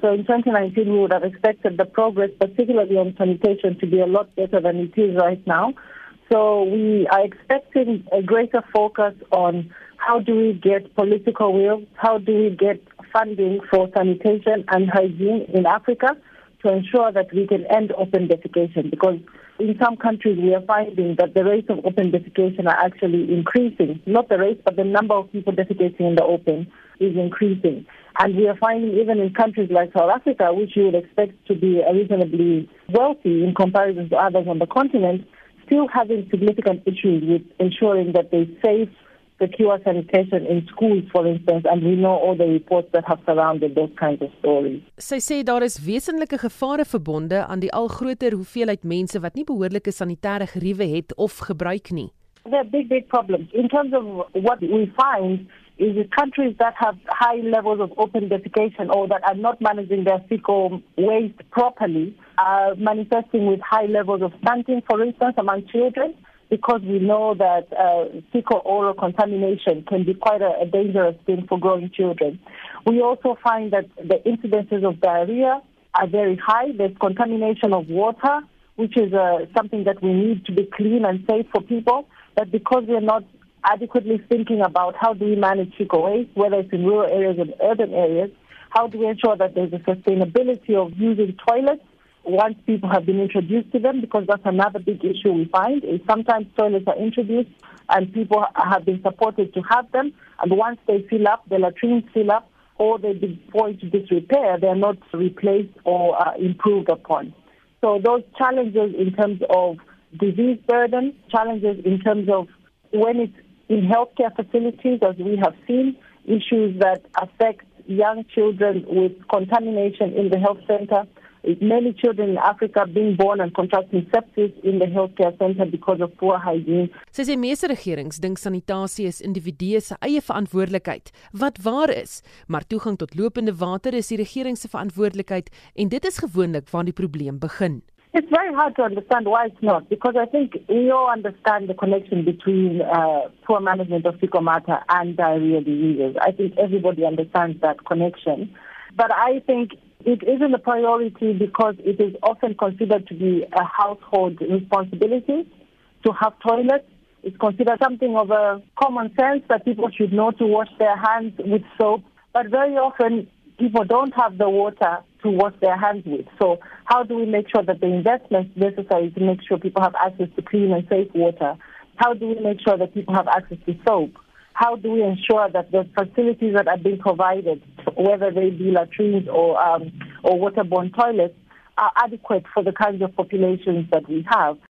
So in 2019, we would have expected the progress, particularly on sanitation, to be a lot better than it is right now. So we are expecting a greater focus on how do we get political will, how do we get funding for sanitation and hygiene in Africa to ensure that we can end open defecation because in some countries we are finding that the rates of open defecation are actually increasing. Not the rate, but the number of people defecating in the open is increasing. And we are finding even in countries like South Africa, which you would expect to be reasonably wealthy in comparison to others on the continent, still having significant issues with ensuring that they safe secure sanitation in schools for instance and we know all the reports that have surrounded those kinds of stories. Sy sê daar is wesenlike gevare verbonde aan die al groter hoeveelheid mense wat nie behoorlike sanitêre geriewe het of gebruik nie. There are big big problems in terms of what we find is the countries that have high levels of open defecation or that are not managing their fecal waste properly are manifesting with high levels of stunting, for instance, among children, because we know that uh, fecal oral contamination can be quite a, a dangerous thing for growing children. We also find that the incidences of diarrhea are very high. There's contamination of water, which is uh, something that we need to be clean and safe for people. But because we're not adequately thinking about how do we manage fecal waste, whether it's in rural areas or urban areas, how do we ensure that there's a sustainability of using toilets once people have been introduced to them, because that's another big issue we find, is sometimes toilets are introduced and people have been supported to have them, and once they fill up, the latrines fill up, or they fall into disrepair, they're not replaced or uh, improved upon. So those challenges in terms of disease burden, challenges in terms of when it's in healthcare facilities, as we have seen, issues that affect young children with contamination in the health center. Many children in Africa being born and contracting sepsis in the healthcare center because of poor hygiene. Sy sê meeste regerings dink sanitasie is individue se eie verantwoordelikheid, wat waar is, maar toegang tot lopende water is die regering se verantwoordelikheid en dit is gewoonlik waar die probleem begin. It's very hard to understand why it's not, because I think we all understand the connection between uh, poor management of fecal matter and diarrhea diseases. I think everybody understands that connection. But I think it isn't a priority because it is often considered to be a household responsibility to have toilets. It's considered something of a common sense that people should know to wash their hands with soap. But very often, people don't have the water to wash their hands with. So how do we make sure that the investments necessary to make sure people have access to clean and safe water? How do we make sure that people have access to soap? How do we ensure that the facilities that are being provided, whether they be latrines or um, or waterborne toilets, are adequate for the kinds of populations that we have?